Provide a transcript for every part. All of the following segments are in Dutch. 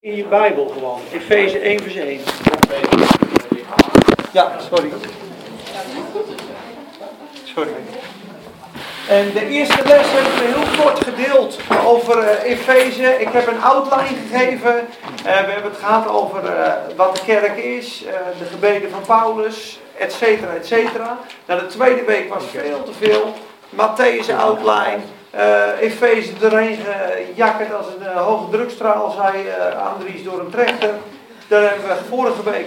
In je Bijbel gewoon. Efeze 1 vers 1. Ja, sorry. Sorry. En de eerste les heb ik heel kort gedeeld over uh, Efeze. Ik heb een outline gegeven. Uh, we hebben het gehad over uh, wat de kerk is, de gebeden van Paulus, et cetera, et cetera. Nou, de tweede week was veel te veel. Matthäus outline. Uh, Efeze erheen gejakkerd als een uh, hoge drukstraal, zei uh, Andries door een trechter. Daar hebben we vorige week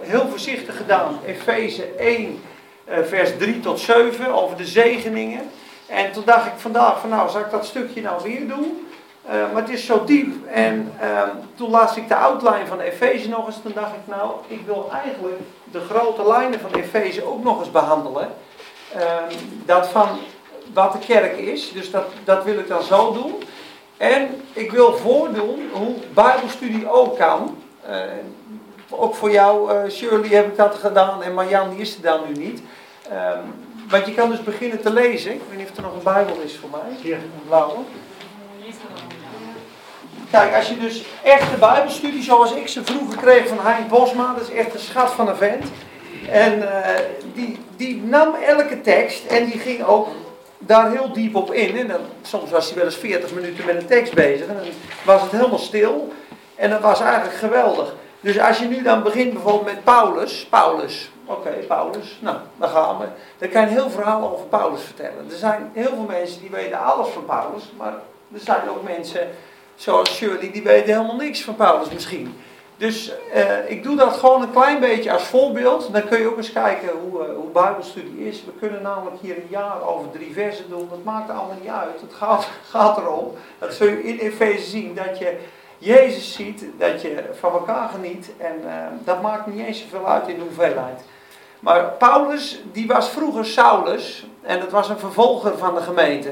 heel voorzichtig gedaan. Efeze 1, vers 3 tot 7, over de zegeningen. En toen dacht ik vandaag van nou, zal ik dat stukje nou weer doen? maar het is zo diep. En ehm, toen las ik de outline van Efeze nog eens. Toen dacht ik nou, ik wil eigenlijk de grote lijnen van Efeze ook nog eens behandelen. Ehm, dat van wat de kerk is. Dus dat, dat wil ik dan zo doen. En ik wil voordoen hoe Bijbelstudie ook kan. Uh, ook voor jou, uh, Shirley, heb ik dat gedaan. En Marjan, die is er dan nu niet. Um, want je kan dus beginnen te lezen. Ik weet niet of er nog een Bijbel is voor mij. Ja. Een blauwe. Kijk, als je dus echte Bijbelstudie, zoals ik ze vroeger kreeg van Hein Bosma, dat is echt een schat van een vent. En uh, die, die nam elke tekst en die ging ook daar heel diep op in. En dan, soms was hij wel eens 40 minuten met een tekst bezig. En dan was het helemaal stil. En dat was eigenlijk geweldig. Dus als je nu dan begint bijvoorbeeld met Paulus. Paulus. Oké, Paulus. Nou, dan gaan we. Dan kan je heel verhaal over Paulus vertellen. Er zijn heel veel mensen die weten alles van Paulus. Maar er zijn ook mensen zoals Shirley die weten helemaal niks van Paulus misschien. Dus uh, ik doe dat gewoon een klein beetje als voorbeeld. Dan kun je ook eens kijken hoe, uh, hoe Bijbelstudie is. We kunnen namelijk hier een jaar over drie versen doen. Dat maakt allemaal niet uit. Het gaat, gaat erom. Dat zul je in Efeze zien. Dat je Jezus ziet. Dat je van elkaar geniet. En uh, dat maakt niet eens zoveel uit in de hoeveelheid. Maar Paulus, die was vroeger Saulus. En dat was een vervolger van de gemeente.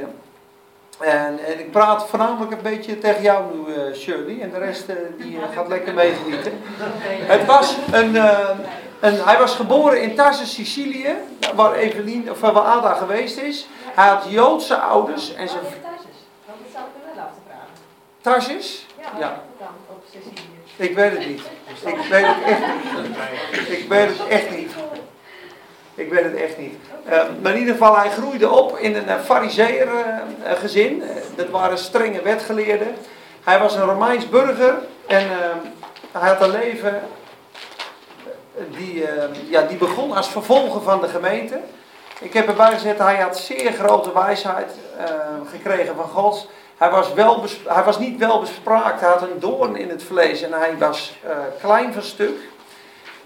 En, en, ik praat voornamelijk een beetje tegen jou nu, uh, Shirley. En de rest uh, die uh, gaat lekker meegenieten. Het was een, een, hij was geboren in Tarsus, Sicilië. Waar Evelien, of waar Ada geweest is. Hij had Joodse ouders. En zijn... Tarsus? Ja. Ik weet het niet. Ik weet het echt niet. Ik weet het echt niet. Ik weet het echt niet. Uh, maar in ieder geval, hij groeide op in een uh, fariseer uh, gezin. dat waren strenge wetgeleerden. Hij was een Romeins burger en hij had een leven die, ja, die begon als vervolger van de gemeente. Ik heb erbij gezet, hij had zeer grote wijsheid gekregen van God. Hij was, wel hij was niet wel bespraakt, hij had een doorn in het vlees en hij was klein van stuk,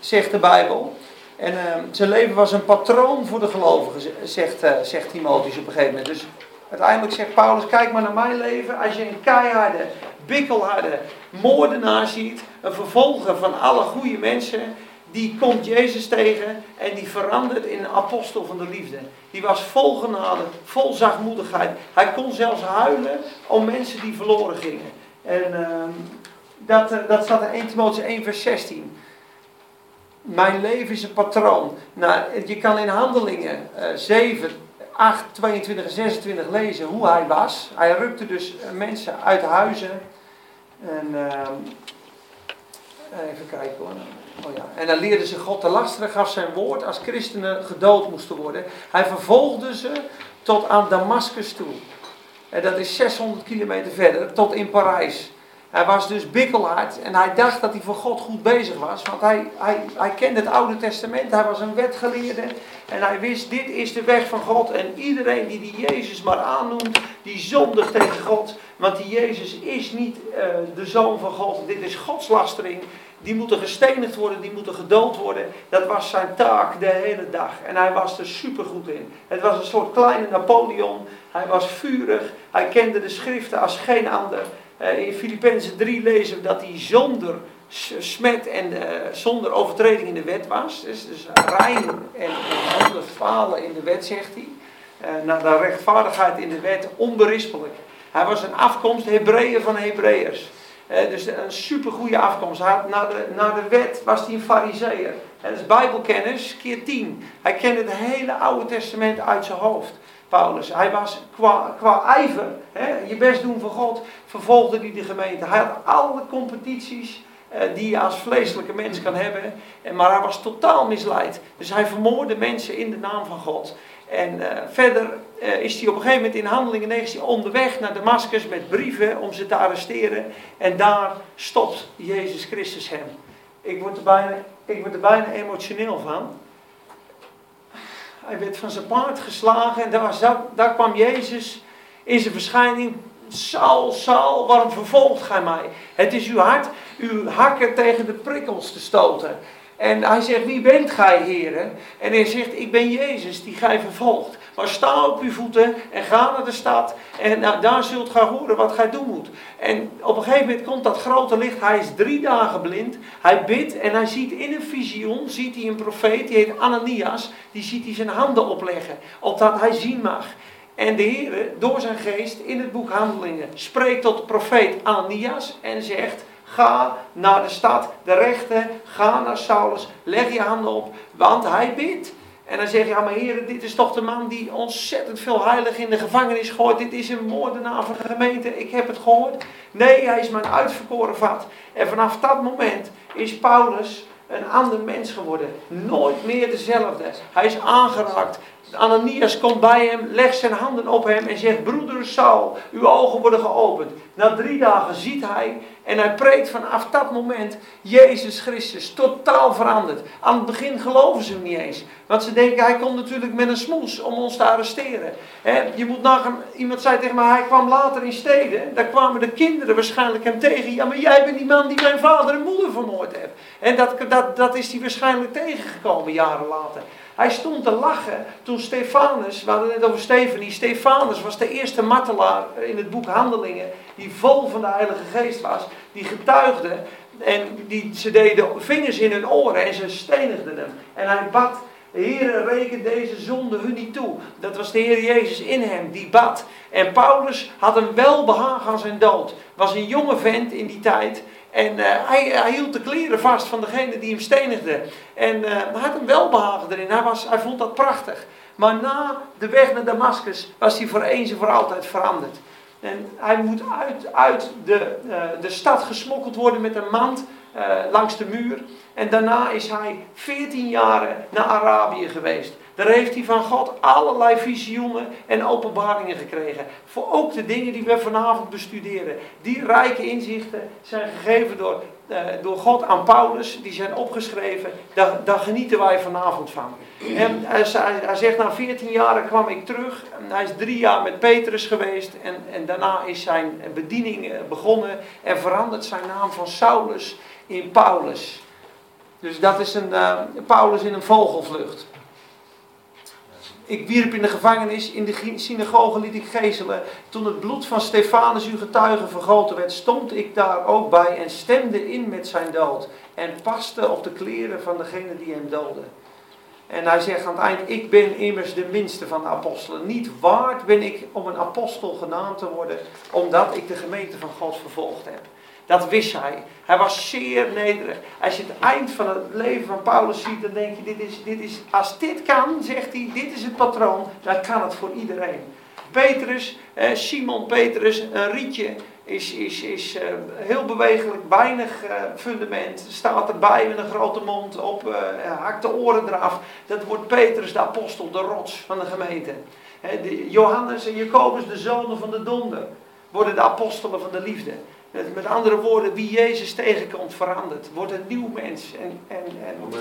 zegt de Bijbel. En uh, zijn leven was een patroon voor de gelovigen, zegt, uh, zegt Timotheus op een gegeven moment. Dus uiteindelijk zegt Paulus, kijk maar naar mijn leven. Als je een keiharde, bikkelharde moordenaar ziet, een vervolger van alle goede mensen, die komt Jezus tegen en die verandert in een apostel van de liefde. Die was vol genade, vol zachtmoedigheid. Hij kon zelfs huilen om mensen die verloren gingen. En uh, dat, dat staat in 1 Timotheus 1 vers 16. Mijn leven is een patroon. Nou, je kan in handelingen uh, 7, 8, 22 en 26 lezen hoe hij was. Hij rukte dus mensen uit huizen. En uh, even kijken hoor. Oh ja. En dan leerde ze God te lasteren, gaf zijn woord als christenen gedood moesten worden. Hij vervolgde ze tot aan Damascus toe. En dat is 600 kilometer verder, tot in Parijs. Hij was dus bikkelhard en hij dacht dat hij voor God goed bezig was. Want hij, hij, hij kende het Oude Testament, hij was een wetgeleerde. En hij wist, dit is de weg van God. En iedereen die die Jezus maar aannoemt, die zondigt tegen God. Want die Jezus is niet uh, de zoon van God. Dit is godslastering. Die moeten gestenigd worden, die moeten gedood worden. Dat was zijn taak de hele dag. En hij was er supergoed in. Het was een soort kleine Napoleon. Hij was vurig. Hij kende de schriften als geen ander. Uh, in Filippenzen 3 lezen we dat hij zonder smet en uh, zonder overtreding in de wet was. Dus, dus rein en, zonder falen in de wet, zegt hij. Uh, naar de rechtvaardigheid in de wet, onberispelijk. Hij was een afkomst, Hebreeën van Hebreeërs. dus een supergoeie afkomst. Had, naar, de, naar de wet was hij een fariseer. Dat is bijbelkennis keer 10. Hij kende het hele Oude Testament uit zijn hoofd. Paulus. Hij was qua, qua ijver, hè, je best doen voor God, vervolgde hij de gemeente. Hij had alle competities eh, die je als vleeselijke mens kan hebben, en, maar hij was totaal misleid. Dus hij vermoordde mensen in de naam van God. En eh, verder eh, is hij op een gegeven moment in Handelingen 19 onderweg naar Damascus met brieven om ze te arresteren. En daar stopt Jezus Christus hem. Ik word er bijna, ik word er bijna emotioneel van. Hij werd van zijn paard geslagen en daar, daar kwam Jezus in zijn verschijning. Saul, Saul, waarom vervolgt gij mij? Het is uw hart, uw hakken tegen de prikkels te stoten. En hij zegt, wie bent gij, heren? En hij zegt, ik ben Jezus die gij vervolgt. Maar sta op uw voeten en ga naar de stad. En daar zult gij horen wat gij doen moet. En op een gegeven moment komt dat grote licht. Hij is drie dagen blind. Hij bidt en hij ziet in een visioen, ziet hij een profeet, die heet Ananias. Die ziet hij zijn handen opleggen, opdat hij zien mag. En de Heer, door zijn geest, in het boek Handelingen, spreekt tot de profeet Ananias en zegt... Ga naar de stad, de rechte, ga naar Saulus, leg je handen op, want hij bidt. En dan zeg je, ja maar heren, dit is toch de man die ontzettend veel heilig in de gevangenis gooit. Dit is een moordenaar van de gemeente, ik heb het gehoord. Nee, hij is mijn uitverkoren vat. En vanaf dat moment is Paulus een ander mens geworden. Nooit meer dezelfde. Hij is aangeraakt. Ananias komt bij hem, legt zijn handen op hem en zegt: Broeder Saul, uw ogen worden geopend. Na drie dagen ziet hij en hij preekt vanaf dat moment Jezus Christus. Totaal veranderd. Aan het begin geloven ze hem niet eens. Want ze denken: hij komt natuurlijk met een smoes om ons te arresteren. je moet nagaan, iemand zei tegen mij: hij kwam later in steden. Daar kwamen de kinderen waarschijnlijk hem tegen. Ja, maar jij bent die man die mijn vader en moeder vermoord heeft. En dat, dat, dat is hij waarschijnlijk tegengekomen jaren later. Hij stond te lachen toen Stefanus, we hadden het over Stephanie, Stefanus was de eerste martelaar in het boek Handelingen, die vol van de Heilige Geest was, die getuigde en die, ze deden vingers in hun oren en ze stenigden hem. En hij bad, Heer, reken deze zonde hun niet toe. Dat was de Heer Jezus in hem, die bad. En Paulus had een welbehagen aan zijn dood. Was een jonge vent in die tijd. En eh, hij, hij, hield de kleren vast van degene die hem stenigde. En uh, had een welbehagen erin. Hij, was, hij vond dat prachtig. Maar na de weg naar Damascus was hij voor eens en voor altijd veranderd. En hij moet uit, uit de, de stad gesmokkeld worden met een mand langs de muur. En daarna is hij 14 jaren naar Arabië geweest. Daar heeft hij van God allerlei visioenen en openbaringen gekregen. Voor ook de dingen die we vanavond bestuderen. Die rijke inzichten zijn gegeven door, eh, door God aan Paulus. Die zijn opgeschreven. Daar, daar genieten wij vanavond van. En hij, hij, zegt, na 14 jaren kwam ik terug. Hij is drie jaar met Petrus geweest. En, en daarna is zijn bediening eh, begonnen. En verandert zijn naam van Saulus in Paulus. Dus dat is een Paulus in een vogelvlucht. Ik wierp in de gevangenis, in de synagoge liet ik gezelen. Toen het bloed van Stefanus, uw getuige, vergoten werd, stond ik daar ook bij en stemde in met zijn dood. En paste op de kleren van degene die hem doodde. En hij zegt aan het eind, ik ben immers de minste van de apostelen. Niet waard ben ik om een apostel genaamd te worden, omdat ik de gemeente van God vervolgd heb. Dat wist hij. Hij was zeer nederig. Als je het eind van het leven van Paulus ziet, dan denk je, dit is, dit is, als dit kan, zegt hij, dit is het patroon, dan kan het voor iedereen. Petrus, eh, Simon Petrus, een rietje, is, is, is uh, heel bewegelijk, weinig uh, fundament, staat erbij met een grote mond op, uh, hakt de oren eraf. Dat wordt Petrus de apostel, de rots van de gemeente. Johannes en Jacobus, de zonen van de donder, worden de apostelen van de liefde. Met andere woorden, wie Jezus tegenkomt verandert. Wordt een nieuw mens. En, en, en,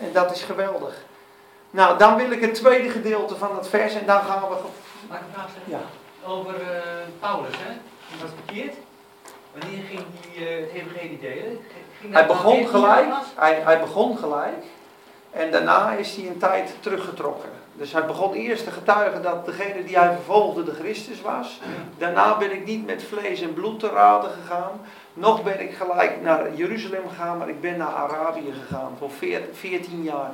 en dat is geweldig. Nou, dan wil ik het tweede gedeelte van het vers en dan gaan we... Mag ik een vraag stellen? Ja. Over uh, Paulus, hè? Die was verkeerd. Wanneer ging hij uh, het evangelie delen? hij begon gelijk. Hij, hij begon gelijk. En daarna is hij een tijd teruggetrokken. Dus hij begon eerst te getuigen dat degene die hij vervolgde de Christus was. Daarna ben ik niet met vlees en bloed te raden gegaan. Nog ben ik gelijk naar Jeruzalem gegaan, maar ik ben naar Arabië gegaan voor 14 jaar.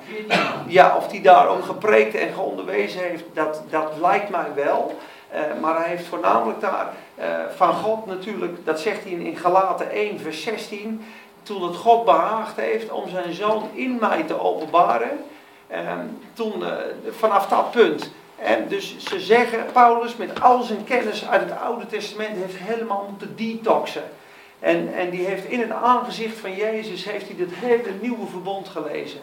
Ja, of hij daar ook gepreekt en geonderwezen heeft, dat, dat lijkt mij wel. Uh, maar hij heeft voornamelijk daar uh, van God natuurlijk, dat zegt hij in, in Galaten 1, vers 16. Toen het God behaagd heeft om zijn zoon in mij te openbaren. Ehm, toen, eh, vanaf dat punt. En dus ze zeggen, Paulus met al zijn kennis uit het Oude Testament heeft helemaal moeten detoxen. En, en die heeft in het aangezicht van Jezus heeft hij dit hele nieuwe verbond gelezen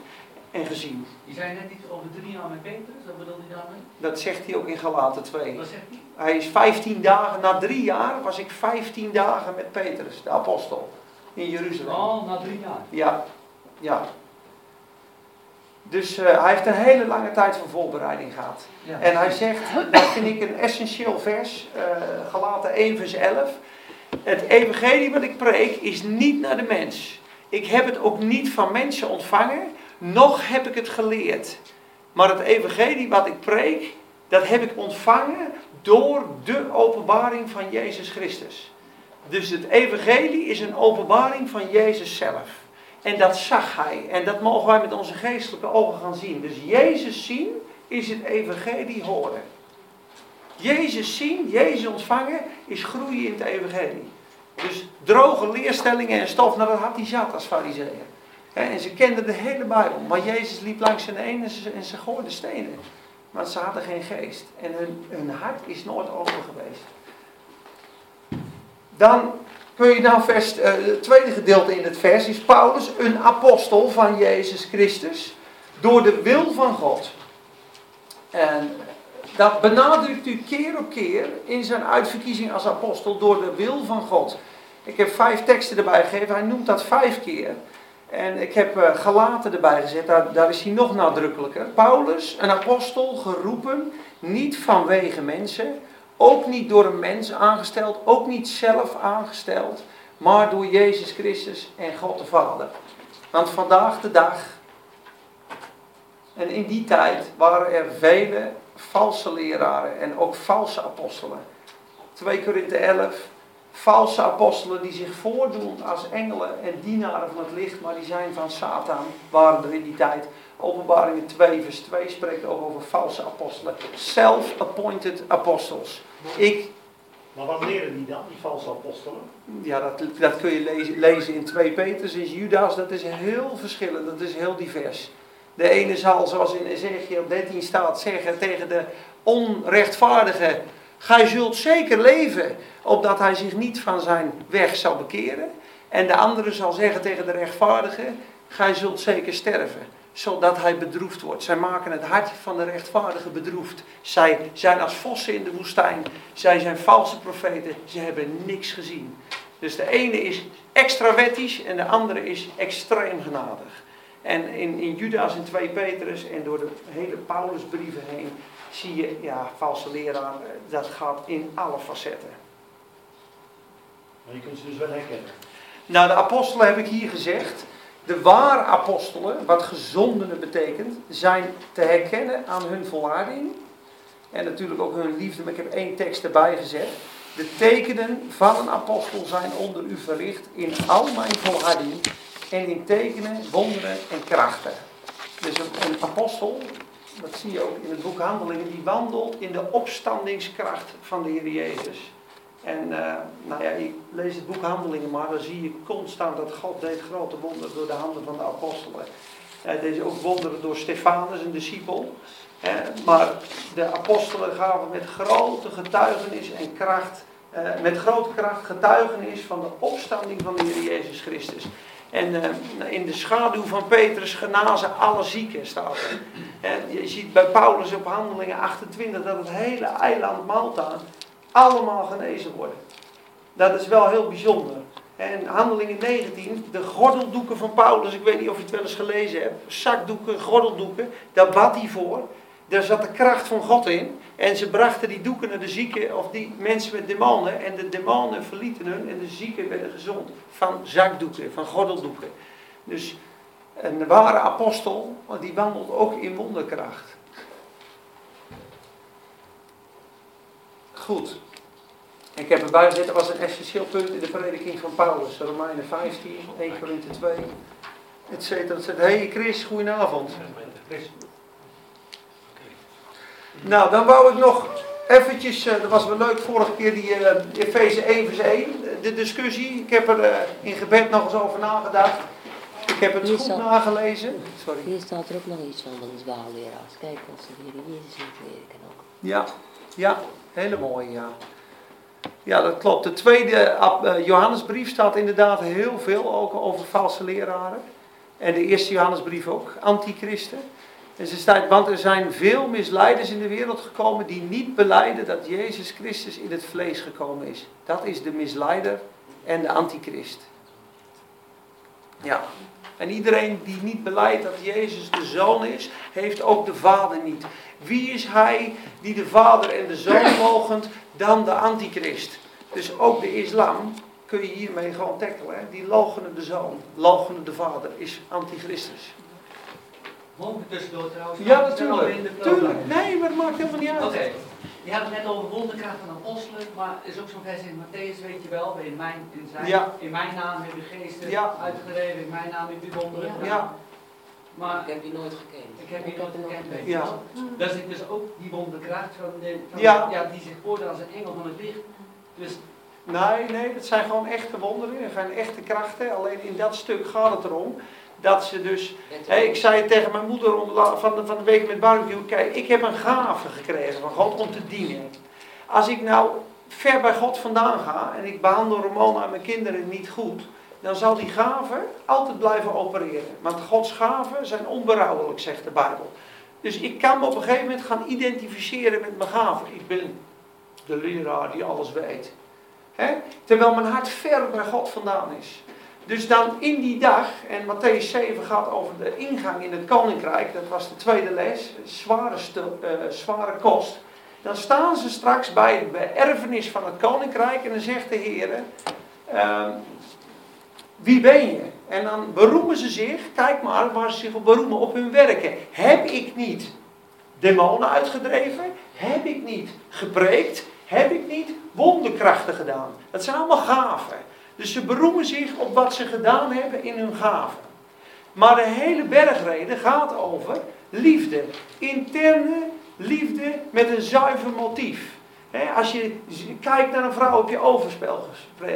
en gezien. Je zei net iets over drie jaar met Petrus, wat bedoelt hij daarmee? Dat zegt hij ook in Galaten 2. Wat zegt hij? Hij is 15 dagen, na drie jaar was ik 15 dagen met Petrus, de apostel, in Jeruzalem. Oh, na drie jaar. Ja, ja. Dus eh, hij heeft een hele lange tijd van voorbereiding gehad. Ja. En hij zegt, dat vind ik een essentieel vers, uh, Galaten 1 vers 11. Het evangelie wat ik preek is niet naar de mens. Ik heb het ook niet van mensen ontvangen, nog heb ik het geleerd. Maar het evangelie wat ik preek, dat heb ik ontvangen door de openbaring van Jezus Christus. Dus het evangelie is een openbaring van Jezus zelf. En dat zag hij. En dat mogen wij met onze geestelijke ogen gaan zien. Dus Jezus zien is het evangelie horen. Jezus zien, Jezus ontvangen, is groeien in het evangelie. Dus droge leerstellingen en stof, nou dat had hij zat als fariseeën. En ze kenden de hele Bijbel. Maar Jezus liep langs zijn een en ze, en ze gooiden stenen. Want ze hadden geen geest. En hun, hun hart is nooit open geweest. Dan kun je nou vers, uh, het tweede gedeelte in het vers is Paulus, een apostel van Jezus Christus, door de wil van God. En dat benadrukt u keer op keer in zijn uitverkiezing als apostel door de wil van God. Ik heb vijf teksten erbij gegeven, hij noemt dat vijf keer. En ik heb uh, gelaten erbij gezet, daar, daar is hij nog nadrukkelijker. Paulus, een apostel, geroepen, niet vanwege mensen, ook niet door een mens aangesteld, ook niet zelf aangesteld, maar door Jezus Christus en God de Vader. Want vandaag de dag, en in die tijd waren er vele valse leraren en ook valse apostelen. 2 Korinthe 11, valse apostelen die zich voordoen als engelen en dienaren van het licht, maar die zijn van Satan, waren er in die tijd. Openbaringen 2 vers 2 spreekt ook over valse apostelen. Self-appointed apostles. Ik, maar wat leren die dan, die valse apostelen? Ja, dat, dat kun je lezen, lezen in 2 Petrus, in Judas, dat is heel verschillend, dat is heel divers. De ene zal, zoals in Ezekiel 13 staat, zeggen tegen de onrechtvaardige, gij zult zeker leven, opdat hij zich niet van zijn weg zal bekeren. En de andere zal zeggen tegen de rechtvaardige, gij zult zeker sterven zodat hij bedroefd wordt. Zij maken het hart van de rechtvaardige bedroefd. Zij zijn als vossen in de woestijn. Zij zijn valse profeten. Ze hebben niks gezien. Dus de ene is extra wettisch en de andere is extreem genadig. En in, in Judas en 2 Petrus en door de hele Paulusbrieven heen zie je, ja, valse leraar, dat gaat in alle facetten. Maar je kunt ze dus wel herkennen. Nou, de apostelen heb ik hier gezegd. De ware apostelen, wat gezondenen betekent, zijn te herkennen aan hun volharding. En natuurlijk ook hun liefde, maar ik heb één tekst erbij gezet. De tekenen van een apostel zijn onder u verricht in al mijn volharding en in tekenen, wonderen en krachten. Dus een, een apostel, dat zie je ook in het boek Handelingen, die wandelt in de opstandingskracht van de Heer Jezus. En uh, nou ja, ik lees het boek Handelingen maar, dan zie je constant dat God deed grote wonderen door de handen van de apostelen. Hij deed ook wonderen door Stefanus, een discipel. Maar de apostelen gaven met grote getuigenis en kracht, uh, met grote kracht getuigenis van de opstanding van de Heer Jezus Christus. En in de schaduw van Petrus genazen alle zieken, staat er. En je ziet bij Paulus op Handelingen 28 dat het hele eiland Malta allemaal genezen worden. Dat is wel heel bijzonder. En handelingen 19, de gordeldoeken van Paulus, ik weet niet of je het wel eens gelezen hebt, zakdoeken, gordeldoeken, daar bad hij voor. Daar zat de kracht van God in. En ze brachten die doeken naar de zieken, of die mensen met demonen. En de demonen verlieten hun en de zieken werden gezond. Van zakdoeken, van gordeldoeken. Dus een ware apostel, die wandelt ook in wonderkracht. Goed. Ik heb erbij gezet, dat was een essentieel punt in de prediking van Paulus. Romeinen 15, 1 Korinthe 2, et cetera. Hé hey Chris, goedenavond. Nou, dan wou ik nog eventjes, uh, dat was wel leuk vorige keer, die uh, Efeze 1 vers 1, de discussie. Ik heb er uh, in gebed nog eens over nagedacht. Ik heb het Hier goed staat- nagelezen. Sorry. Hier staat er ook nog iets van, de dwaalleraars. Kijk, als ze de Heer Jezus niet leren, kan ook Ja, ja, hele mooie, ja. Ja, dat klopt. De tweede eh, Johannesbrief staat inderdaad heel veel ook over valse leraren. En de eerste Johannesbrief ook, antichristen. En ze staat, want er zijn veel misleiders in de wereld gekomen die niet beleiden dat Jezus Christus in het vlees gekomen is. Dat is de misleider en de antichrist. Ja. En iedereen die niet beleidt dat Jezus de Zoon is, heeft ook de Vader niet. Wie is hij die de Vader en de Zoon logent dan de antichrist? Dus ook de islam kun je hiermee gewoon tackelen. Hè? Die logenen de Zoon, logenen de Vader, is antichristus. Mogen we tussendoor trouwens? Ja, natuurlijk. Tuurlijk. Nee, maar dat maakt helemaal niet uit. Oké. Je had het net over wonderkracht van apostelen, maar er is ook zo'n vers in Matthäus, weet je wel, in mijn, in zijn, Ja. in mijn naam heb je geesten Ja. uitgereven, in mijn naam heb je wonderen Ja. gedaan. Ja. Maar Ik heb je nooit gekend. ik heb hier nooit gekend, weet je Ja. wel. Dat is dus ook die wonderkracht van, de, van Ja. ja, die zich voordoet als een engel van het licht. Dus Nee, nee, dat zijn gewoon echte wonderen. Dat zijn echte krachten. Alleen in dat stuk gaat het erom dat ze dus ik zei tegen mijn moeder om, van, de, van de week met barbecue. Kijk, ik heb een gave gekregen van God om te dienen. Als ik nou ver bij God vandaan ga en ik behandel Ramona en mijn kinderen niet goed, dan zal die gave altijd blijven opereren. Want Gods gaven zijn onberouwelijk, zegt de Bijbel. Dus ik kan me op een gegeven moment gaan identificeren met mijn gaven. Ik ben de leraar die alles weet. Hè? Terwijl mijn hart ver bij God vandaan is. Dus dan in die dag, en Matthäus 7 gaat over de ingang in het koninkrijk, dat was de tweede les, zware, eh, zware kost. Dan staan ze straks bij de beërfenis van het koninkrijk en dan zegt de Heer, ehm, wie ben je? En dan beroemen ze zich, kijk maar waar ze zich op beroemen, op hun werken. Heb ik niet demonen uitgedreven? Heb ik niet gepreekt? Heb ik niet wonderkrachten gedaan? Dat zijn allemaal gaven. Dus ze beroemen zich op wat ze gedaan hebben in hun gaven. Maar de hele bergreden gaat over liefde. Interne liefde met een zuiver motief. Als je kijkt naar een vrouw, heb je overspel eh,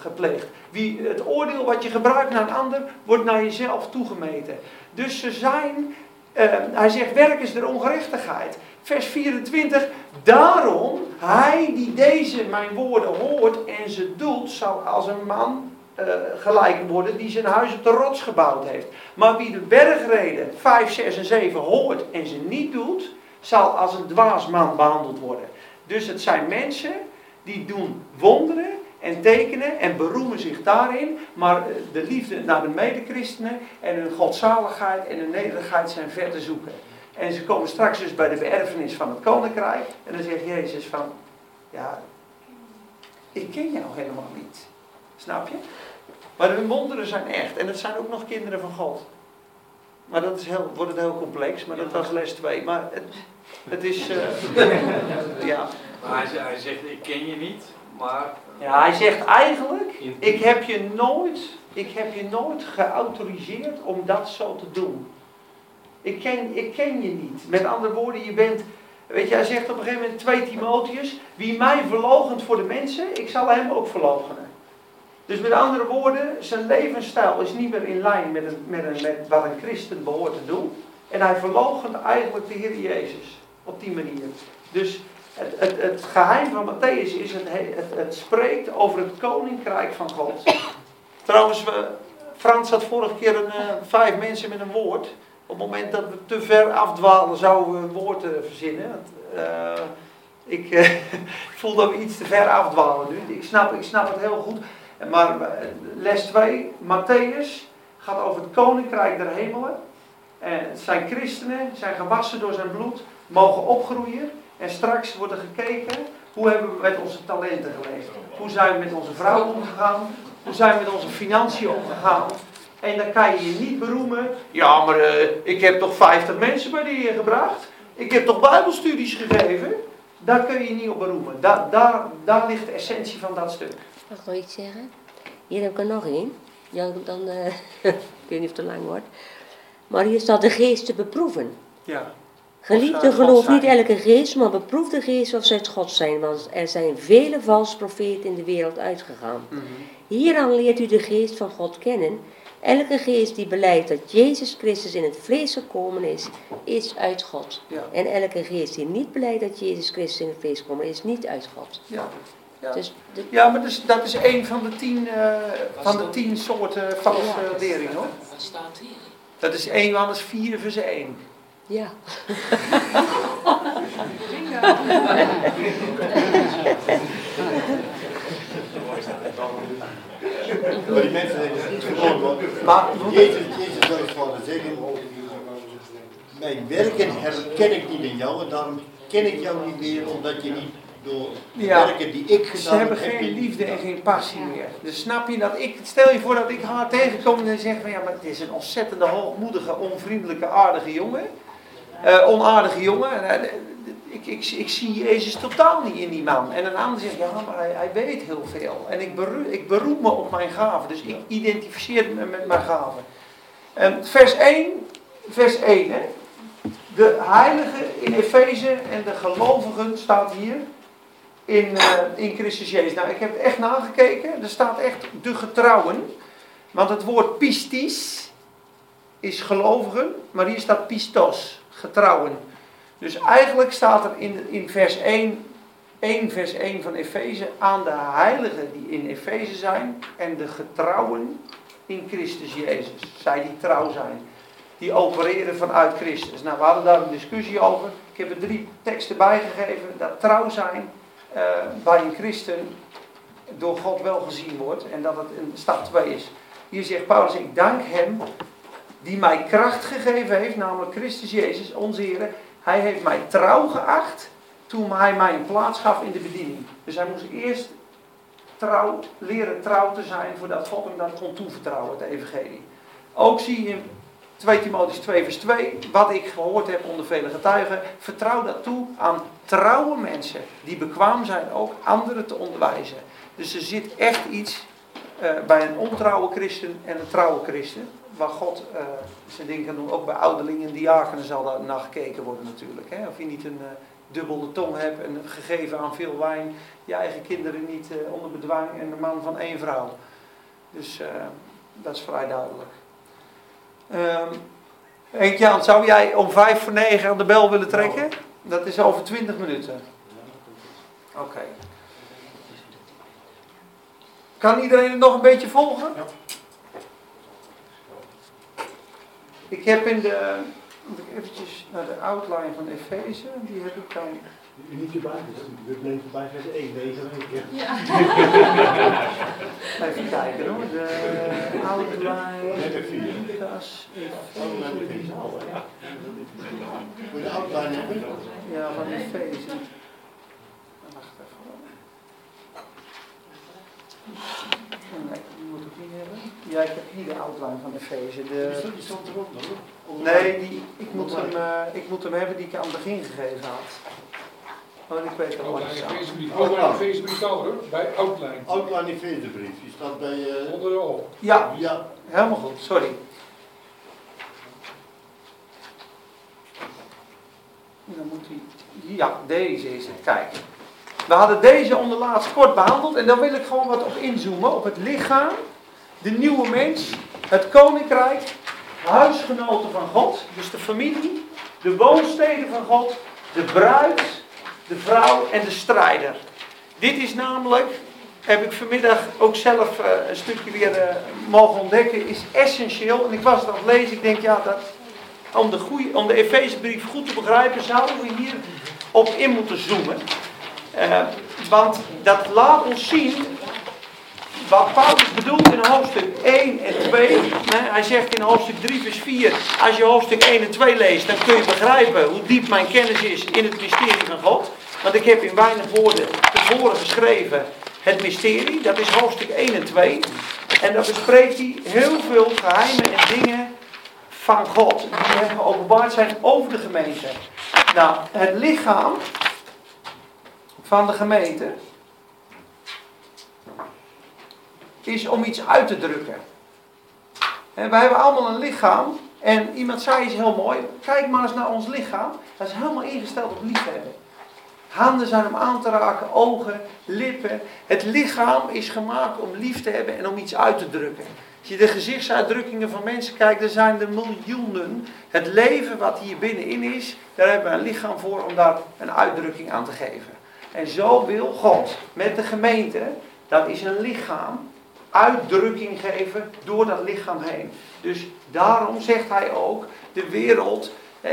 gepleegd. Wie, het oordeel wat je gebruikt naar een ander, wordt naar jezelf toegemeten. Dus ze zijn, eh, hij zegt, werk is der ongerechtigheid. Vers 24, daarom, hij die deze mijn woorden hoort en ze doet, zal als een man eh, gelijk worden die zijn huis op de rots gebouwd heeft. Maar wie de bergreden 5, 6 en 7 hoort en ze niet doet, zal als een dwaas man behandeld worden. Dus het zijn mensen die doen wonderen en tekenen en beroemen zich daarin, maar eh, de liefde naar de medechristenen en hun godzaligheid en hun nederigheid zijn ver te zoeken. En ze komen straks dus bij de beërfenis van het koninkrijk en dan zegt Jezus van, ja, ik ken jou helemaal niet. Snap je? Maar hun wonderen zijn echt en het zijn ook nog kinderen van God. Maar dat is heel, wordt het heel complex, maar dat was les 2. Maar het, het is, eh, ja. Maar hij, zegt- hij zegt, ik ken je niet, maar... Ja, hij zegt eigenlijk, ik heb je nooit, ik heb je nooit geautoriseerd om dat zo te doen. Ik ken, ik ken je niet. Met andere woorden, je bent, weet je, hij zegt op een gegeven moment 2 Timotheus, wie mij verloochent voor de mensen, ik zal hem ook verloochenen. Dus met andere woorden, zijn levensstijl is niet meer in lijn met, een, met, een, met wat een christen behoort te doen. En hij verloochent eigenlijk de Heer Jezus op die manier. Dus het, het, het geheim van Matthäus is, het, he- het, het spreekt over het koninkrijk van God. Trouwens, we, Frans had vorige keer een, eh, vijf mensen met een woord. Op het moment dat we te ver afdwalen, zouden we een woord eh, verzinnen. Eh, ik ik voel dat we iets te ver afdwalen nu. Ik snap, ik snap het heel goed. Maar les 2, Matthäus, gaat over het koninkrijk der hemelen. En zijn christenen, zijn gewassen door zijn bloed, mogen opgroeien. En straks wordt er gekeken, hoe hebben we met onze talenten geleefd? Hoe zijn we met onze vrouw omgegaan? Hoe zijn we met onze financiën omgegaan? En dan kan je je niet beroemen, ja maar eh, ik heb toch 50 mensen bij de Heer gebracht? Ik heb toch bijbelstudies gegeven? Daar kun je je niet op beroemen. Da- daar, daar ligt de essentie van dat stuk. Mag ik nog iets zeggen? Hier heb ik er nog één. Ja, dan, eh, ik weet niet of het te lang wordt. Maar hier staat de geest te beproeven. Ja. Geliefde, eh, geloof niet elke geest, maar beproef de geest of zij het God zijn. Want er zijn vele valse profeten in de wereld uitgegaan. Hieraan leert u de geest van God kennen. Elke geest die beleidt dat Jezus Christus in het vlees gekomen is, is uit God. Ja. En elke geest die niet beleidt dat Jezus Christus in het vlees gekomen is, is niet uit God. Ja, ja. Dus de- ja maar dus, dat is één van de tien, eh, van de tien soorten valse Ja. leringen hoor. Wat staat hier? Dat is 1 Johannes 4 vers 1. ja. Maar die mensen hebben het niet gewoon, want Maar Jezus, Jezus zou eens gewoon zeggen, mijn werken herken ik niet in jou en daarom ken ik jou niet meer, omdat je niet door de Ja. werken die ik Ze gedaan hebben heb, heb geen je liefde en geen passie meer. Dus snap je dat ik, stel je voor dat ik haar tegenkom en zeg van ja, maar het is een ontzettende hoogmoedige, onvriendelijke, aardige jongen. Eh, onaardige jongen. Ik, ik, ik zie Jezus totaal niet in die man. En een ander zegt, ja, maar hij, hij weet heel veel. En ik, beru, ik beroep me op mijn gaven. Dus ik identificeer me met mijn gaven. En vers 1, vers 1, hè. De heiligen in Efeze en de gelovigen staat hier in, eh, in Christus Jezus. Nou, ik heb echt nagekeken. Er staat echt de getrouwen. Want het woord pistis is gelovigen, maar hier staat pistos, getrouwen. Dus eigenlijk staat er in, in vers 1, 1 vers 1 van Efeze aan de heiligen die in Efeze zijn en de getrouwen in Christus Jezus. Zij die trouw zijn. Die opereren vanuit Christus. Nou, we hadden daar een discussie over. Ik heb er drie teksten bijgegeven. Dat trouw zijn eh, bij een christen door God wel gezien wordt. En dat het een stap 2 is. Hier zegt Paulus, ik dank hem die mij kracht gegeven heeft, namelijk Christus Jezus, onze Heer. Hij heeft mij trouw geacht toen hij mij een plaats gaf in de bediening. Dus hij moest eerst trouw, leren trouw te zijn voordat God hem dat kon toevertrouwen, het evangelie. Ook zie je in 2 Timotheüs 2 vers 2, wat ik gehoord heb onder vele getuigen, vertrouw dat toe aan trouwe mensen die bekwaam zijn ook anderen te onderwijzen. Dus er zit echt iets eh, bij een ontrouwe christen en een trouwe christen, waar God eh, zijn dingen kan doen. Ook bij ouderlingen en diakenen zal daar naar gekeken worden natuurlijk. Hè? Of je niet een eh, dubbele tong hebt en gegeven aan veel wijn, je eigen kinderen niet eh, onder bedwang en een man van één vrouw. Dus dat is vrij duidelijk. Ehm Henk Jan, zou jij om vijf voor negen aan de bel willen trekken? Dat is over twintig minuten. Oké. Kan iedereen het nog een beetje volgen? Ja. Ik heb in de. Moet ik eventjes naar de outline van Efeze. Die heb ik dan. Niet erbij, we bleven bij vers 1 deze week. ja. Even kijken hoor. De outline. Outline Efeze. Moet je de outline hebben? Ja, van Efeze. Wacht even. hoor. Nee, die moet ik niet hebben. Ja, ik heb hier de outline van Efeze. De... Die stond erop dan hoor. Nee, die, ik, moet hem, eh, ik moet hem hebben die ik aan het begin gegeven had. Oh, ik weet het al Outline er, hoor, bij Outline. Outline Efezebrief, die staat bij... eh, Onder de oog. Ja, ja, helemaal goed, sorry. Dan moet hij. Ja, deze is het. Kijk. We hadden deze onderlaatst kort behandeld en dan wil ik gewoon wat op inzoomen. Op het lichaam, de nieuwe mens, het koninkrijk, huisgenoten van God, dus de familie, de woonsteden van God, de bruid, de vrouw en de strijder. Dit is namelijk, heb ik vanmiddag ook zelf eh, een stukje weer eh, mogen ontdekken, is essentieel. En ik was het aan het lezen, ik denk ja, dat, om de, goeie, om de Efezebrief goed te begrijpen, zouden we hier op in moeten zoomen. Eh, want dat laat ons zien wat Paulus bedoelt in hoofdstuk 1 en 2. Hè, Hij zegt in hoofdstuk 3 vers 4, als je hoofdstuk 1 en 2 leest, dan kun je begrijpen hoe diep mijn kennis is in het mysterie van God. Want ik heb in weinig woorden tevoren geschreven het mysterie, dat is hoofdstuk 1 en 2. En daar bespreekt hij heel veel geheimen en dingen van God die geopenbaard zijn over de gemeente. Nou, het lichaam van de gemeente is om iets uit te drukken. En wij hebben allemaal een lichaam. En iemand zei iets heel mooi. Kijk maar eens naar ons lichaam. Dat is helemaal ingesteld op liefhebben. Handen zijn om aan te raken, ogen, lippen. Het lichaam is gemaakt om lief te hebben en om iets uit te drukken. Als je de gezichtsuitdrukkingen van mensen kijkt, dan zijn er miljoenen. Het leven wat hier binnenin is, daar hebben we een lichaam voor om daar een uitdrukking aan te geven. En zo wil God met de gemeente, dat is een lichaam, uitdrukking geven door dat lichaam heen. Dus daarom zegt hij ook, de wereld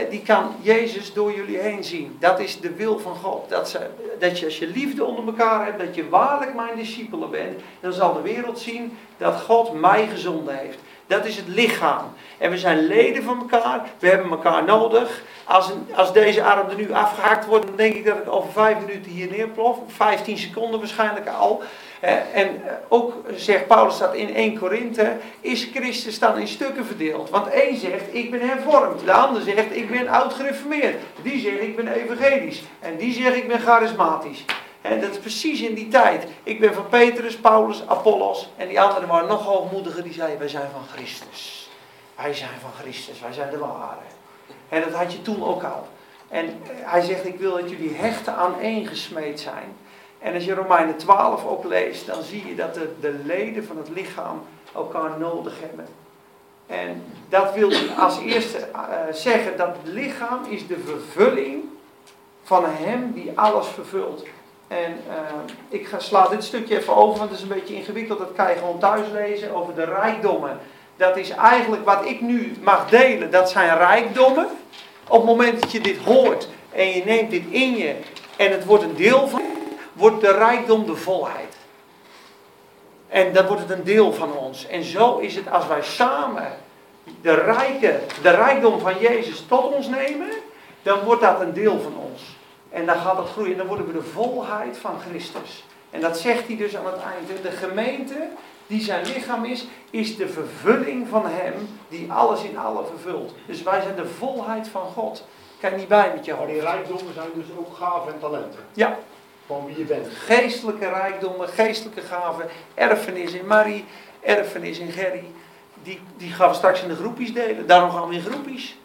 die kan Jezus door jullie heen zien. Dat is de wil van God. Dat, ze, dat je als je liefde onder elkaar hebt, dat je waarlijk mijn discipelen bent, dan zal de wereld zien dat God mij gezonden heeft. Dat is het lichaam. En we zijn leden van elkaar. We hebben elkaar nodig. Als, als deze arm er nu afgehaakt wordt, dan denk ik dat ik over vijf minuten hier neerplof. 15 seconden waarschijnlijk al. En eh, ook zegt Paulus dat in 1 Korinthe, is Christus dan in stukken verdeeld. Want één zegt, ik ben hervormd. De ander zegt, ik ben oud gereformeerd. Die zegt, ik ben evangelisch. En die zegt, ik ben charismatisch. En dat is precies in die tijd. Ik ben van Petrus, Paulus, Apollos. En die anderen waren nog hoogmoediger. Die zeiden, wij zijn van Christus. Wij zijn van Christus. Wij zijn de ware. En dat had je toen ook al. En eh, hij zegt, ik wil dat jullie hechten aan één gesmeed zijn. En als je Romeinen 12 ook leest, dan zie je dat de, de leden van het lichaam elkaar nodig hebben. En dat wil als eerste uh, zeggen dat het lichaam is de vervulling van hem die alles vervult. En uh, ik ga, sla dit stukje even over, want het is een beetje ingewikkeld. Dat kan je gewoon thuis lezen over de rijkdommen. Dat is eigenlijk wat ik nu mag delen, dat zijn rijkdommen. Op het moment dat je dit hoort en je neemt dit in je en het wordt een deel van wordt de rijkdom de volheid. En dan wordt het een deel van ons. En zo is het als wij samen de, rijke, de rijkdom van Jezus tot ons nemen, dan wordt dat een deel van ons. En dan gaat het groeien. En dan worden we de volheid van Christus. En dat zegt hij dus aan het einde. De gemeente die zijn lichaam is, is de vervulling van hem die alles in alle vervult. Dus wij zijn de volheid van God. Kan je niet bij met je hoofd. Maar die rijkdommen zijn dus ook gaven en talenten. Ja, van wie je bent. Geestelijke rijkdommen, geestelijke gaven, erfenis in Marie, erfenis in Gerry. Die, die gaan we straks in de groepjes delen. Daarom gaan we in groepjes.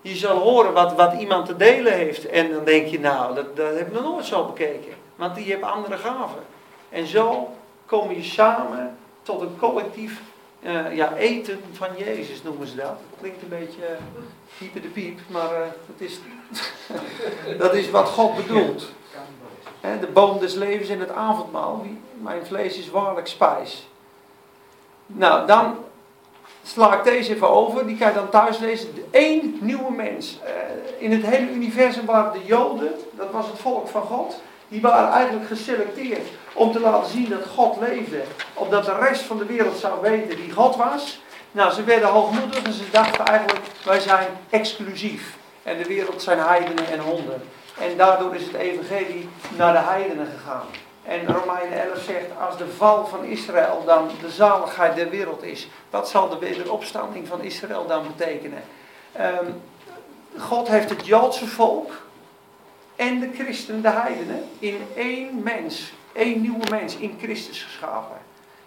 Je zal horen wat, wat iemand te delen heeft. En dan denk je, nou, dat, dat heb ik nog nooit zo bekeken. Want die heeft andere gaven. En zo kom je samen tot een collectief uh, ja, eten van Jezus noemen ze dat. Klinkt een beetje uh, de piep, maar uh, dat, is, dat is wat God bedoelt de boom des levens en het avondmaal. Mijn vlees is waarlijk spijs. Nou, dan sla ik deze even over. Die kan je dan thuis lezen. Eén nieuwe mens. Eh, in het hele universum waren de Joden, dat was het volk van God. Die waren eigenlijk geselecteerd om te laten zien dat God leefde. Opdat de rest van de wereld zou weten wie God was. Nou, ze werden hoogmoedig en ze dachten eigenlijk, wij zijn exclusief. En de wereld zijn heidenen en honden. En daardoor is het evangelie naar de heidenen gegaan. En Romeinen 11 zegt, als de val van Israël dan de zaligheid der wereld is, wat zal de wederopstanding van Israël dan betekenen? Um, God heeft het Joodse volk en de christenen, de heidenen, in één mens, één nieuwe mens, in Christus geschapen.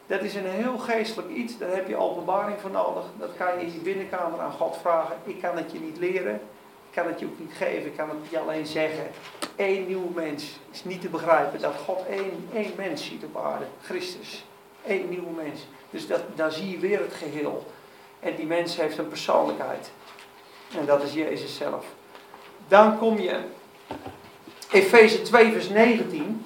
Dat is een heel geestelijk iets, daar heb je openbaring voor nodig. Dat kan je in je binnenkamer aan God vragen. Ik kan het je niet leren. Ik kan het je ook niet geven, ik kan het je alleen zeggen. Eén nieuw mens is niet te begrijpen dat God één, één mens ziet op aarde, Christus. Eén nieuwe mens. Dus dat, daar zie je weer het geheel. En die mens heeft een persoonlijkheid. En dat is Jezus zelf. Dan kom je, Efeze 2 vers 19.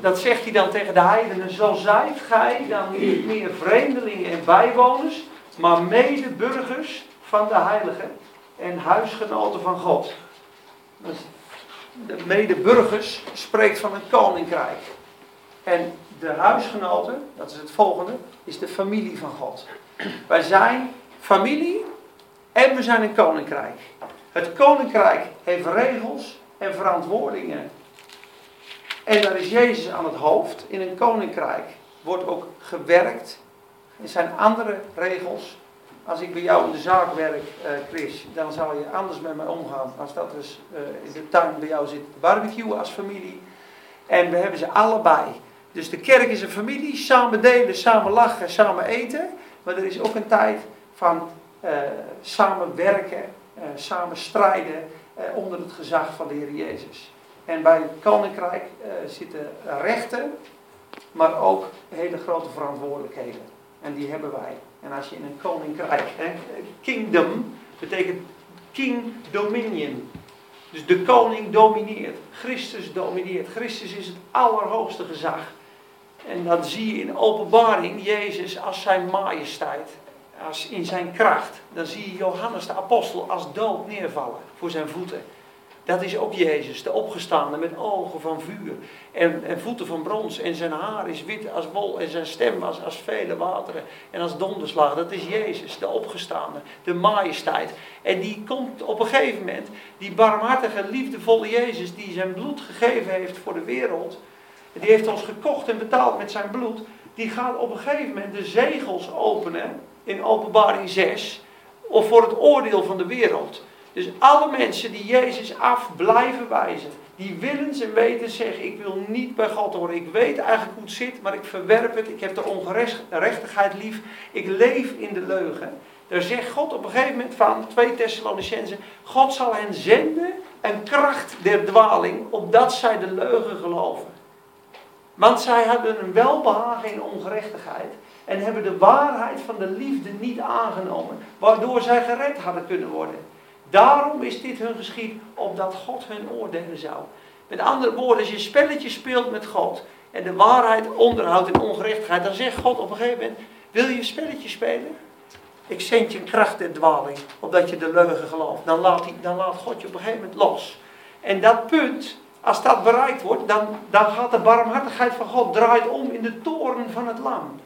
Dat zegt hij dan tegen de heidenen. Zo zijt gij dan niet meer vreemdelingen en bijwoners, maar medeburgers van de heiligen en huisgenoten van God. De medeburgers spreekt van een koninkrijk. En de huisgenoten, dat is het volgende, is de familie van God. Wij zijn familie en we zijn een koninkrijk. Het koninkrijk heeft regels en verantwoordingen. En daar is Jezus aan het hoofd. In een koninkrijk wordt ook gewerkt. Er zijn andere regels als ik bij jou in de zaak werk, uh, Chris, dan zal je anders met mij omgaan als dat dus uh, in de tuin bij jou zit barbecuen als familie. En we hebben ze allebei. Dus de kerk is een familie, samen delen, samen lachen, samen eten. Maar er is ook een tijd van uh, samen werken, samen strijden onder het gezag van de Heer Jezus. En bij het koninkrijk zitten rechten, maar ook hele grote verantwoordelijkheden. En die hebben wij. En als je in een koninkrijk, kingdom betekent king dominion. Dus de koning domineert. Christus domineert. Christus is het allerhoogste gezag. En dan zie je in openbaring Jezus als zijn majesteit. Als in zijn kracht. Dan zie je Johannes de apostel als dood neervallen voor zijn voeten. Dat is ook Jezus, de opgestaande met ogen van vuur en, en, voeten van brons. En zijn haar is wit als wol en zijn stem als vele wateren en als donderslag. Dat is Jezus, de opgestaande, de majesteit. En die komt op een gegeven moment, die barmhartige, liefdevolle Jezus die zijn bloed gegeven heeft voor de wereld. Die heeft ons gekocht en betaald met zijn bloed. Die gaat op een gegeven moment de zegels openen in openbaring 6. Of voor het oordeel van de wereld. Dus alle mensen die Jezus af blijven wijzen, die willens en weten zeggen: Ik wil niet bij God horen. Ik weet eigenlijk hoe het zit, maar ik verwerp het. Ik heb de ongerechtigheid lief. Ik leef in de leugen. Daar zegt God op een gegeven moment van 2 Thessalonicenzen: God zal hen zenden een kracht der dwaling, opdat zij de leugen geloven. Want zij hebben een welbehagen in ongerechtigheid en hebben de waarheid van de liefde niet aangenomen, waardoor zij gered hadden kunnen worden. Daarom is dit hun geschied, opdat God hun oordelen zou. Met andere woorden, als je spelletje speelt met God en de waarheid onderhoudt in ongerechtigheid, dan zegt God op een gegeven moment: Wil je een spelletje spelen? Ik zend je kracht der dwaling, opdat je de leugen gelooft. Dan laat, dan laat God je op een gegeven moment los. En dat punt, als dat bereikt wordt, dan, dan gaat de barmhartigheid van God draait om in de toren van het lam.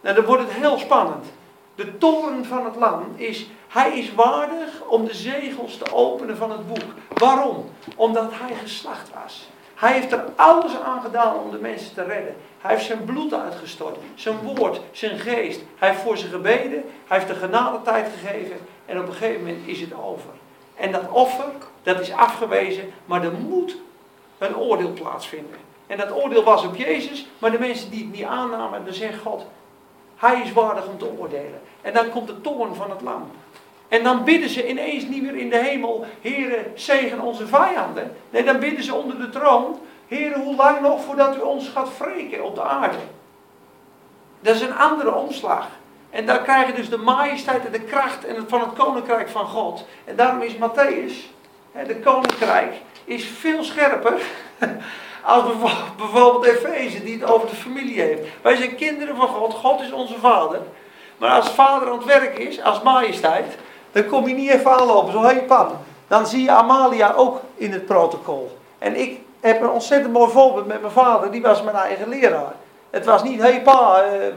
Nou, dan wordt het heel spannend. De toren van het lam is, hij is waardig om de zegels te openen van het boek. Waarom? Omdat hij geslacht was. Hij heeft er alles aan gedaan om de mensen te redden. Hij heeft zijn bloed uitgestort, zijn woord, zijn geest. Hij heeft voor ze gebeden, hij heeft de genadetijd gegeven en op een gegeven moment is het over. En dat offer, dat is afgewezen, maar er moet een oordeel plaatsvinden. En dat oordeel was op Jezus, maar de mensen die het niet aannamen, dan zegt God, hij is waardig om te oordelen. En dan komt de toorn van het lam. En dan bidden ze ineens niet meer in de hemel, Heere, zegen onze vijanden. Nee, dan bidden ze onder de troon, Heere, hoe lang nog voordat u ons gaat wreken op de aarde? Dat is een andere omslag. En daar krijg je dus de majesteit en de kracht van het koninkrijk van God. En daarom is Matthäus, de koninkrijk, is veel scherper als bijvoorbeeld Efeze, die het over de familie heeft. Wij zijn kinderen van God, God is onze vader. Maar als vader aan het werk is, als majesteit, dan kom je niet even aanlopen, zo hé hey, pap. Dan zie je Amalia ook in het protocol. En ik heb een ontzettend mooi voorbeeld met mijn vader, die was mijn eigen leraar. Het was niet, hé hey, pa, uh, uh,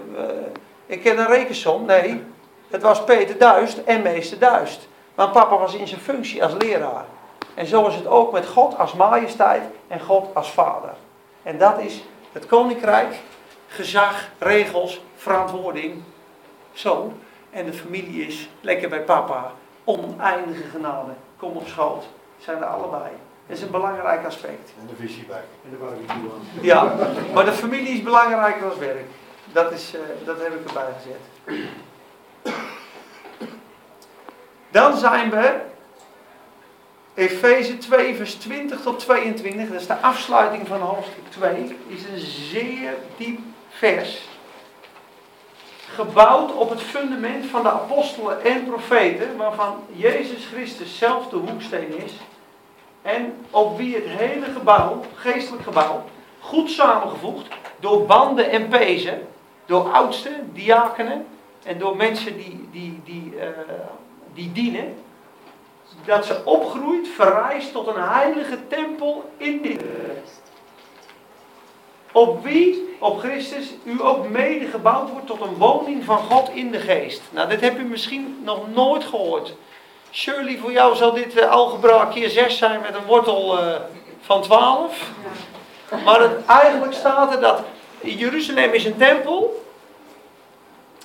ik ken een rekensom. Nee, het was Peter Duist en meester Duist. Want papa was in zijn functie als leraar. En zo is het ook met God als majesteit en God als vader. En dat is het koninkrijk, gezag, regels, verantwoording. Zo. En de familie is lekker bij papa. Oneindige genade. Kom op schoot. Zijn er allebei. Dat is een belangrijk aspect. En de visie bij. En de barbecue aan. Ja, maar de familie is belangrijker dan werk. Dat, is, uh, dat heb ik erbij gezet. Dan zijn we Efeze 2, vers 20 tot 22, dat is de afsluiting van hoofdstuk 2, is een zeer diep vers. Gebouwd op het fundament van de apostelen en profeten, waarvan Jezus Christus zelf de hoeksteen is. En op wie het hele gebouw, geestelijk gebouw, goed samengevoegd door banden en pezen, door oudsten, diakenen en door mensen die, die, die, uh, die dienen dat ze opgroeit, verrijst tot een heilige tempel in dit. Op wie, op Christus, u ook mede gebouwd wordt tot een woning van God in de geest. Nou, dit heb u misschien nog nooit gehoord. Shirley, voor jou zal dit uh, algebra keer 6 zijn met een wortel uh, van 12. Maar het, eigenlijk staat er dat Jeruzalem is een tempel.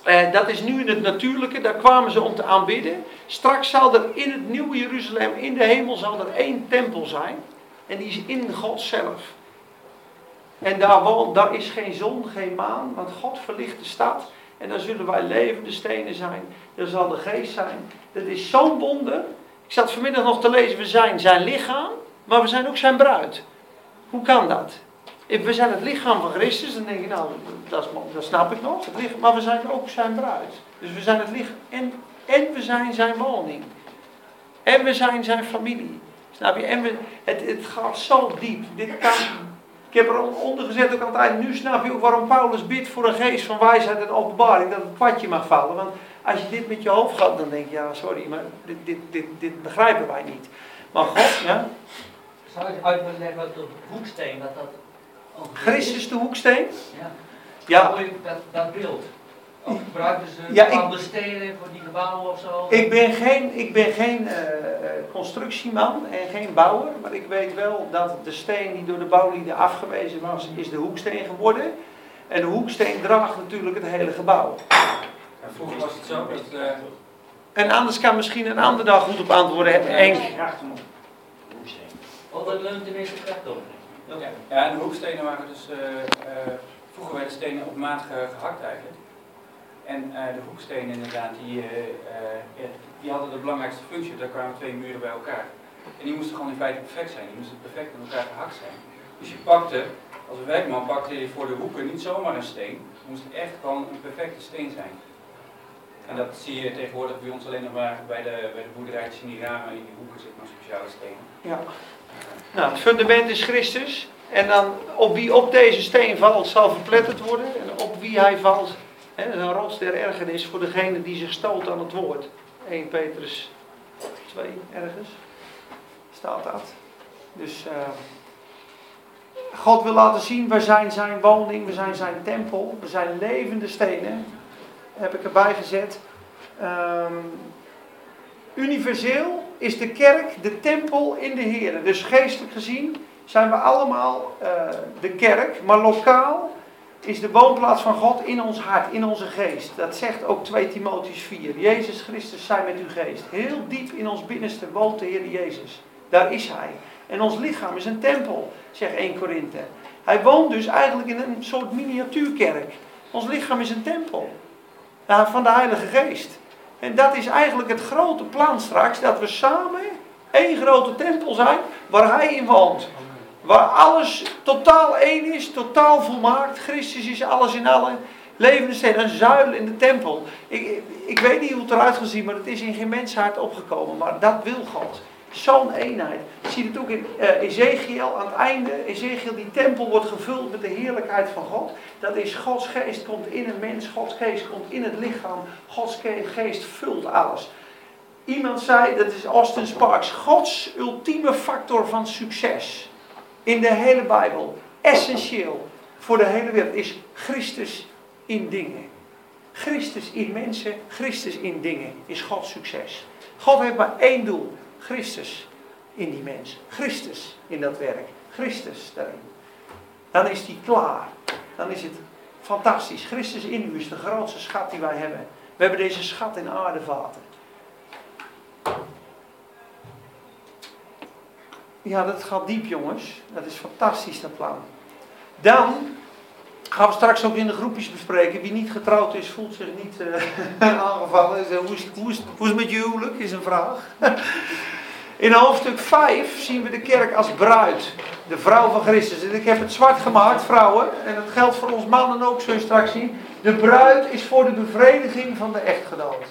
Uh, dat is nu in het natuurlijke, daar kwamen ze om te aanbidden. Straks zal er in het nieuwe Jeruzalem, in de hemel, zal er één tempel zijn. En die is in God zelf. En daar, woont, daar is geen zon, geen maan, want God verlicht de stad. En dan zullen wij levende stenen zijn. Er zal de geest zijn. Dat is zo'n wonder. Ik zat vanmiddag nog te lezen, we zijn zijn lichaam, maar we zijn ook zijn bruid. Hoe kan dat? We zijn het lichaam van Christus, dan denk je, nou, dat, dat snap ik nog. Het maar we zijn ook zijn bruid. Dus we zijn het lichaam en, en we zijn zijn woning. En we zijn zijn familie. Snap je? En we, het, het gaat zo diep. Dit kan, ik heb er onder gezet ook aan het einde. Nu snap je ook waarom Paulus bidt voor een geest van wijsheid en openbaring. Dat het padje mag vallen. Want als je dit met je hoofd gaat, dan denk je, ja sorry, maar dit, dit, dit, dit begrijpen wij niet. Maar God, ja. Zou je uit willen leggen wat de hoeksteen, dat is? Christus de hoeksteen. Ja. Ja, Dat, dat beeld. Ook gebruiken ze Ja, ik- bepaalde stenen voor die gebouwen of zo? Ik ben geen, ik ben geen eh, constructieman en geen bouwer, maar ik weet wel dat de steen die door de bouwlieden afgewezen was, is de hoeksteen geworden. En de hoeksteen draagt natuurlijk het hele gebouw. En vroeger was het zo dat. eh, En anders kan misschien een andere dag goed op antwoorden. Henk. Oh, dat leunt tenminste kracht op. ja, en de hoekstenen waren dus. eh, eh, vroeger werden stenen op maat ge- gehakt eigenlijk. En eh, de hoekstenen inderdaad, die, die hadden de belangrijkste functie. Daar kwamen twee muren bij elkaar. En die moesten gewoon in feite perfect zijn. Die moesten perfect in elkaar gehakt zijn. Dus je pakte, als een werkman pakte je voor de hoeken niet zomaar een steen. Het moest echt gewoon een perfecte steen zijn. En dat zie je tegenwoordig bij ons alleen nog maar bij de, bij de boerderijtjes in die ramen. In die hoeken zitten maar speciale stenen. Ja. Nou, het fundament is Christus. En dan op wie op deze steen valt, zal verpletterd worden. En op wie hij valt, hè, een rots der ergernis voor degene die zich stoot aan het woord. 1 Petrus 2 ergens staat dat. Dus eh, God wil laten zien, we zijn zijn woning, we zijn zijn tempel, we zijn levende stenen. Heb ik erbij gezet. Ehm, universeel is de kerk de tempel in de Heer. Dus geestelijk gezien zijn we allemaal eh, de kerk, maar lokaal is de woonplaats van God in ons hart, in onze geest. Dat zegt ook 2 Timotheus 4. Jezus Christus zij met uw geest. Heel diep in ons binnenste woont de Heer Jezus. Daar is Hij. En ons lichaam is een tempel, zegt 1 Korinthe. Hij woont dus eigenlijk in een soort miniatuurkerk. Ons lichaam is een tempel van de Heilige Geest. En dat is eigenlijk het grote plan straks, dat we samen één grote tempel zijn waar Hij in woont. Waar alles totaal één is, totaal volmaakt. Christus is alles in allen. Levende steen, een zuil in de tempel. Ik, ik weet niet hoe het eruit gaat zien, maar het is in geen menshart opgekomen. Maar dat wil God. Zo'n eenheid. Je ziet het ook in eh, Ezekiel aan het einde. Ezekiel, die tempel wordt gevuld met de heerlijkheid van God. Dat is Gods geest komt in een mens. Gods geest komt in het lichaam. Gods ge- geest vult alles. Iemand zei, dat is Austin Sparks, Gods ultieme factor van succes in de hele Bijbel, essentieel voor de hele wereld, is Christus in dingen. Christus in mensen, Christus in dingen is Gods succes. God heeft maar één doel, Christus in die mens. Christus in dat werk, Christus daarin. Dan is die klaar. Dan is het fantastisch. Christus in u is de grootste schat die wij hebben. We hebben deze schat in aardevaten. Ja, dat gaat diep, jongens. Dat is fantastisch, dat plan. Dan gaan we straks ook in de groepjes bespreken. Wie niet getrouwd is, voelt zich niet eh, aangevallen. Eh, hoe, is, hoe, hoe is het met je huwelijk, is een vraag. In hoofdstuk 5 zien we de kerk als bruid. De vrouw van Christus. En ik heb het zwart gemaakt, vrouwen. En dat geldt voor ons mannen ook, je straks zien. De bruid is voor de bevrediging van de echtgenoot.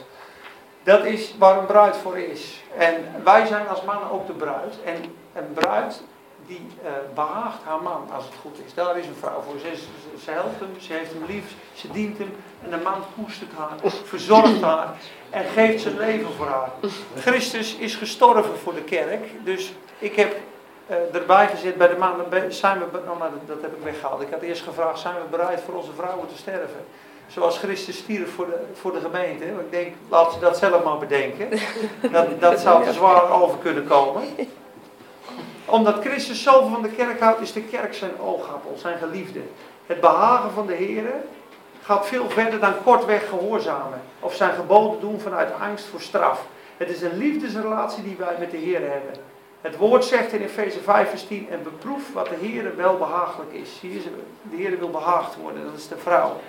Dat is waar een bruid voor is. En wij zijn als mannen ook de bruid. En een bruid die eh, behaagt haar man als het goed is. Daar is een vrouw voor. Ze, ze, ze helpt hem, ze heeft hem lief, ze dient hem. En de man koestert haar, verzorgt haar en geeft zijn leven voor haar. Christus is gestorven voor de kerk. Dus ik heb eh, erbij gezet bij de be- Zijn we, nou, dat heb ik weggehaald. Ik had eerst gevraagd, zijn we bereid voor onze vrouwen te sterven? Zoals Christus stierf voor de, voor de gemeente. Ik denk, laat ze dat zelf maar bedenken. Dat, dat zou te zwaar over kunnen komen. Omdat Christus zoveel van de kerk houdt, is de kerk zijn oogappel, zijn geliefde. Het behagen van de Heer gaat veel verder dan kortweg gehoorzamen. Of zijn geboden doen vanuit angst voor straf. Het is een liefdesrelatie die wij met de Heer hebben. Het woord zegt in Efeze 5 vers 10, en beproef wat de Heer wel behagelijk is. Hier is de Heer wil behaagd worden, dat is de vrouw.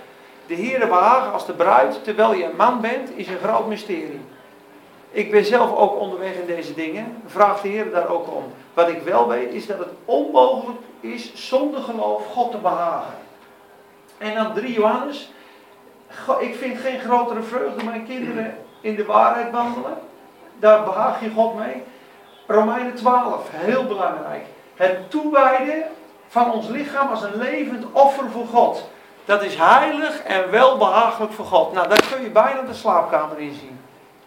De Heer behagen als de bruid, terwijl je een man bent, is een groot mysterie. Ik ben zelf ook onderweg in deze dingen. Vraag de Heer daar ook om. Wat ik wel weet is dat het onmogelijk is zonder geloof God te behagen. En dan 3 Johannes. Ik vind geen grotere vreugde mijn kinderen in de waarheid wandelen. Daar behaag je God mee. Romeinen 12, heel belangrijk. Het toewijden van ons lichaam als een levend offer voor God. Dat is heilig en welbehagelijk voor God. Nou, daar kun je bijna de slaapkamer in zien.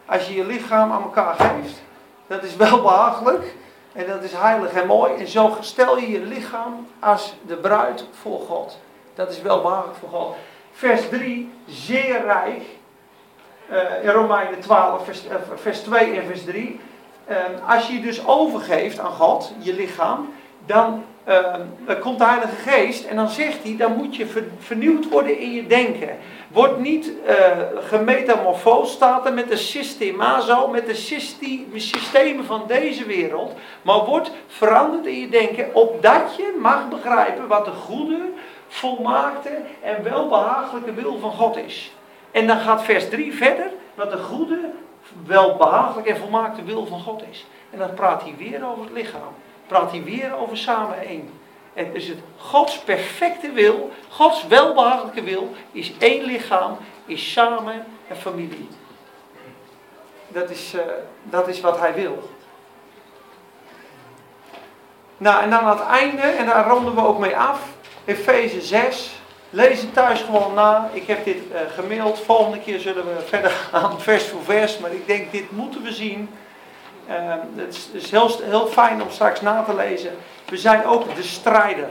Als je je lichaam aan elkaar geeft, dat is welbehagelijk en dat is heilig en mooi. En zo stel je je lichaam als de bruid voor God. Dat is welbehagelijk voor God. Vers 3, zeer rijk. Eh, in Romeinen 12, vers, eh, vers 2 en vers 3. Eh, als je dus overgeeft aan God, je lichaam, dan eh, dan komt de Heilige Geest en dan zegt hij, dan moet je ver- vernieuwd worden in je denken. Word niet uh, gemetamorfoosd, staat er, met de systemazo, met de syste- systemen van deze wereld. Maar word veranderd in je denken, opdat je mag begrijpen wat de goede, volmaakte en welbehagelijke wil van God is. En dan gaat vers 3 verder, wat de goede, welbehagelijke en volmaakte wil van God is. En dan praat hij weer over het lichaam. Praat hij weer over samen één. En dus het Gods perfecte wil, Gods welbehagelijke wil, is één lichaam, is samen een familie. Dat is, eh, dat is wat hij wil. Nou, en dan aan het einde, en daar ronden we ook mee af, Efeze 6. Lees het thuis gewoon na. Ik heb dit eh, gemaild. Volgende keer zullen we verder gaan, vers voor vers. Maar ik denk, dit moeten we zien. Uh, het is, heel, heel fijn om straks na te lezen. We zijn ook de strijder.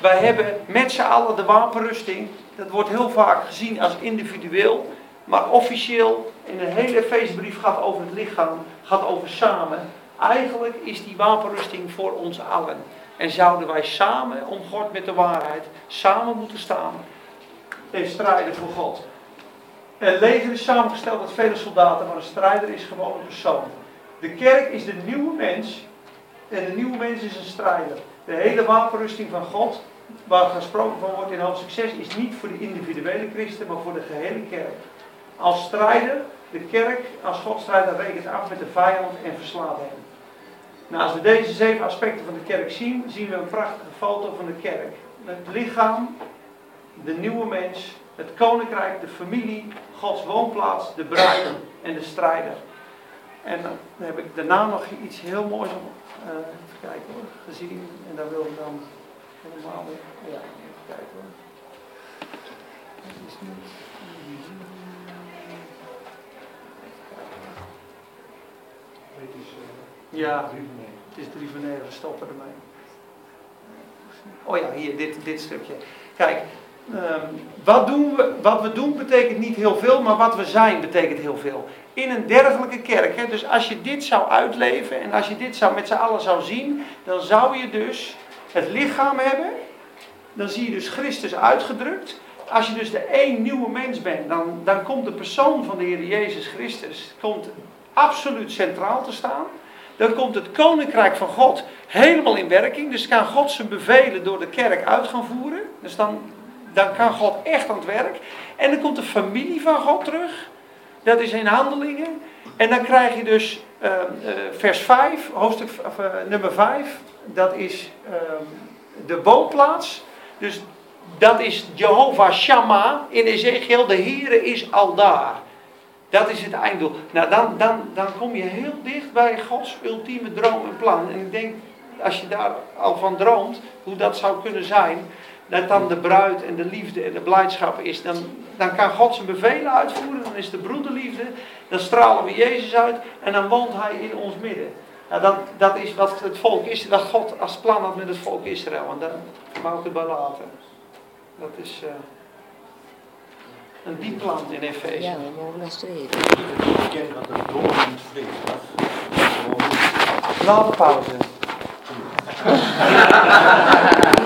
Wij hebben met z'n allen de wapenrusting. Dat wordt heel vaak gezien als individueel. Maar officieel, in een hele feestbrief gaat over het lichaam, gaat over samen. Eigenlijk is die wapenrusting voor ons allen. En zouden wij samen, om God met de waarheid, samen moeten staan en strijden voor God. Een leger is samengesteld uit vele soldaten, maar een strijder is gewoon een persoon. De kerk is de nieuwe mens en de nieuwe mens is een strijder. De hele wapenrusting van God, waar gesproken van wordt in hoofdstuk 6, is niet voor de individuele christen, maar voor de gehele kerk. Als strijder, de kerk als Godstrijder rekent af met de vijand en verslaat hem. Nou, als we deze zeven aspecten van de kerk zien, zien we een prachtige foto van de kerk. Het lichaam, de nieuwe mens, het koninkrijk, de familie, Gods woonplaats, de bruid en de strijder. En dan heb ik daarna nog iets heel moois om uh, even kijken hoor, gezien. En daar wil ik dan helemaal weer. Ja, even kijken hoor. Dat is niet. Ja, het is drie van negen, we stoppen ermee. Oh ja, hier, dit, dit stukje. Kijk, um, wat, doen we, wat we doen betekent niet heel veel, maar wat we zijn betekent heel veel. In een dergelijke kerk, hè, dus als je dit zou uitleven en als je dit zou, met z'n allen zou zien, dan zou je dus het lichaam hebben. Dan zie je dus Christus uitgedrukt. Als je dus de één nieuwe mens bent, dan, dan komt de persoon van de Heer Jezus Christus komt absoluut centraal te staan. Dan komt het koninkrijk van God helemaal in werking. Dus kan God zijn bevelen door de kerk uit gaan voeren. Dus dan, dan kan God echt aan het werk. En dan komt de familie van God terug. Dat is in handelingen. En dan krijg je dus uh, uh, vers 5, hoofdstuk of, uh, nummer 5. Dat is de woonplaats. Dus dat is Jehovah Shammah in Ezekiel. De Heere is al daar. Dat is het einddoel. Nou, dan, dan, dan kom je heel dicht bij Gods ultieme droom en plan. En ik denk, als je daar al van droomt, hoe dat zou kunnen zijn, dat dan de bruid en de liefde en de blijdschap is, dan, dan kan God zijn bevelen uitvoeren, dan is de broederliefde, dan stralen we Jezus uit en dan woont Hij in ons midden. Nou, dat, dat is wat het volk is, dat God als plan had met het volk Israël. En daar wou ik het bij laten. Dat is... Uh, een diep plan in Efeze. Ja, we mogen naar streven. Ik ken dat het door was. Na de pauze.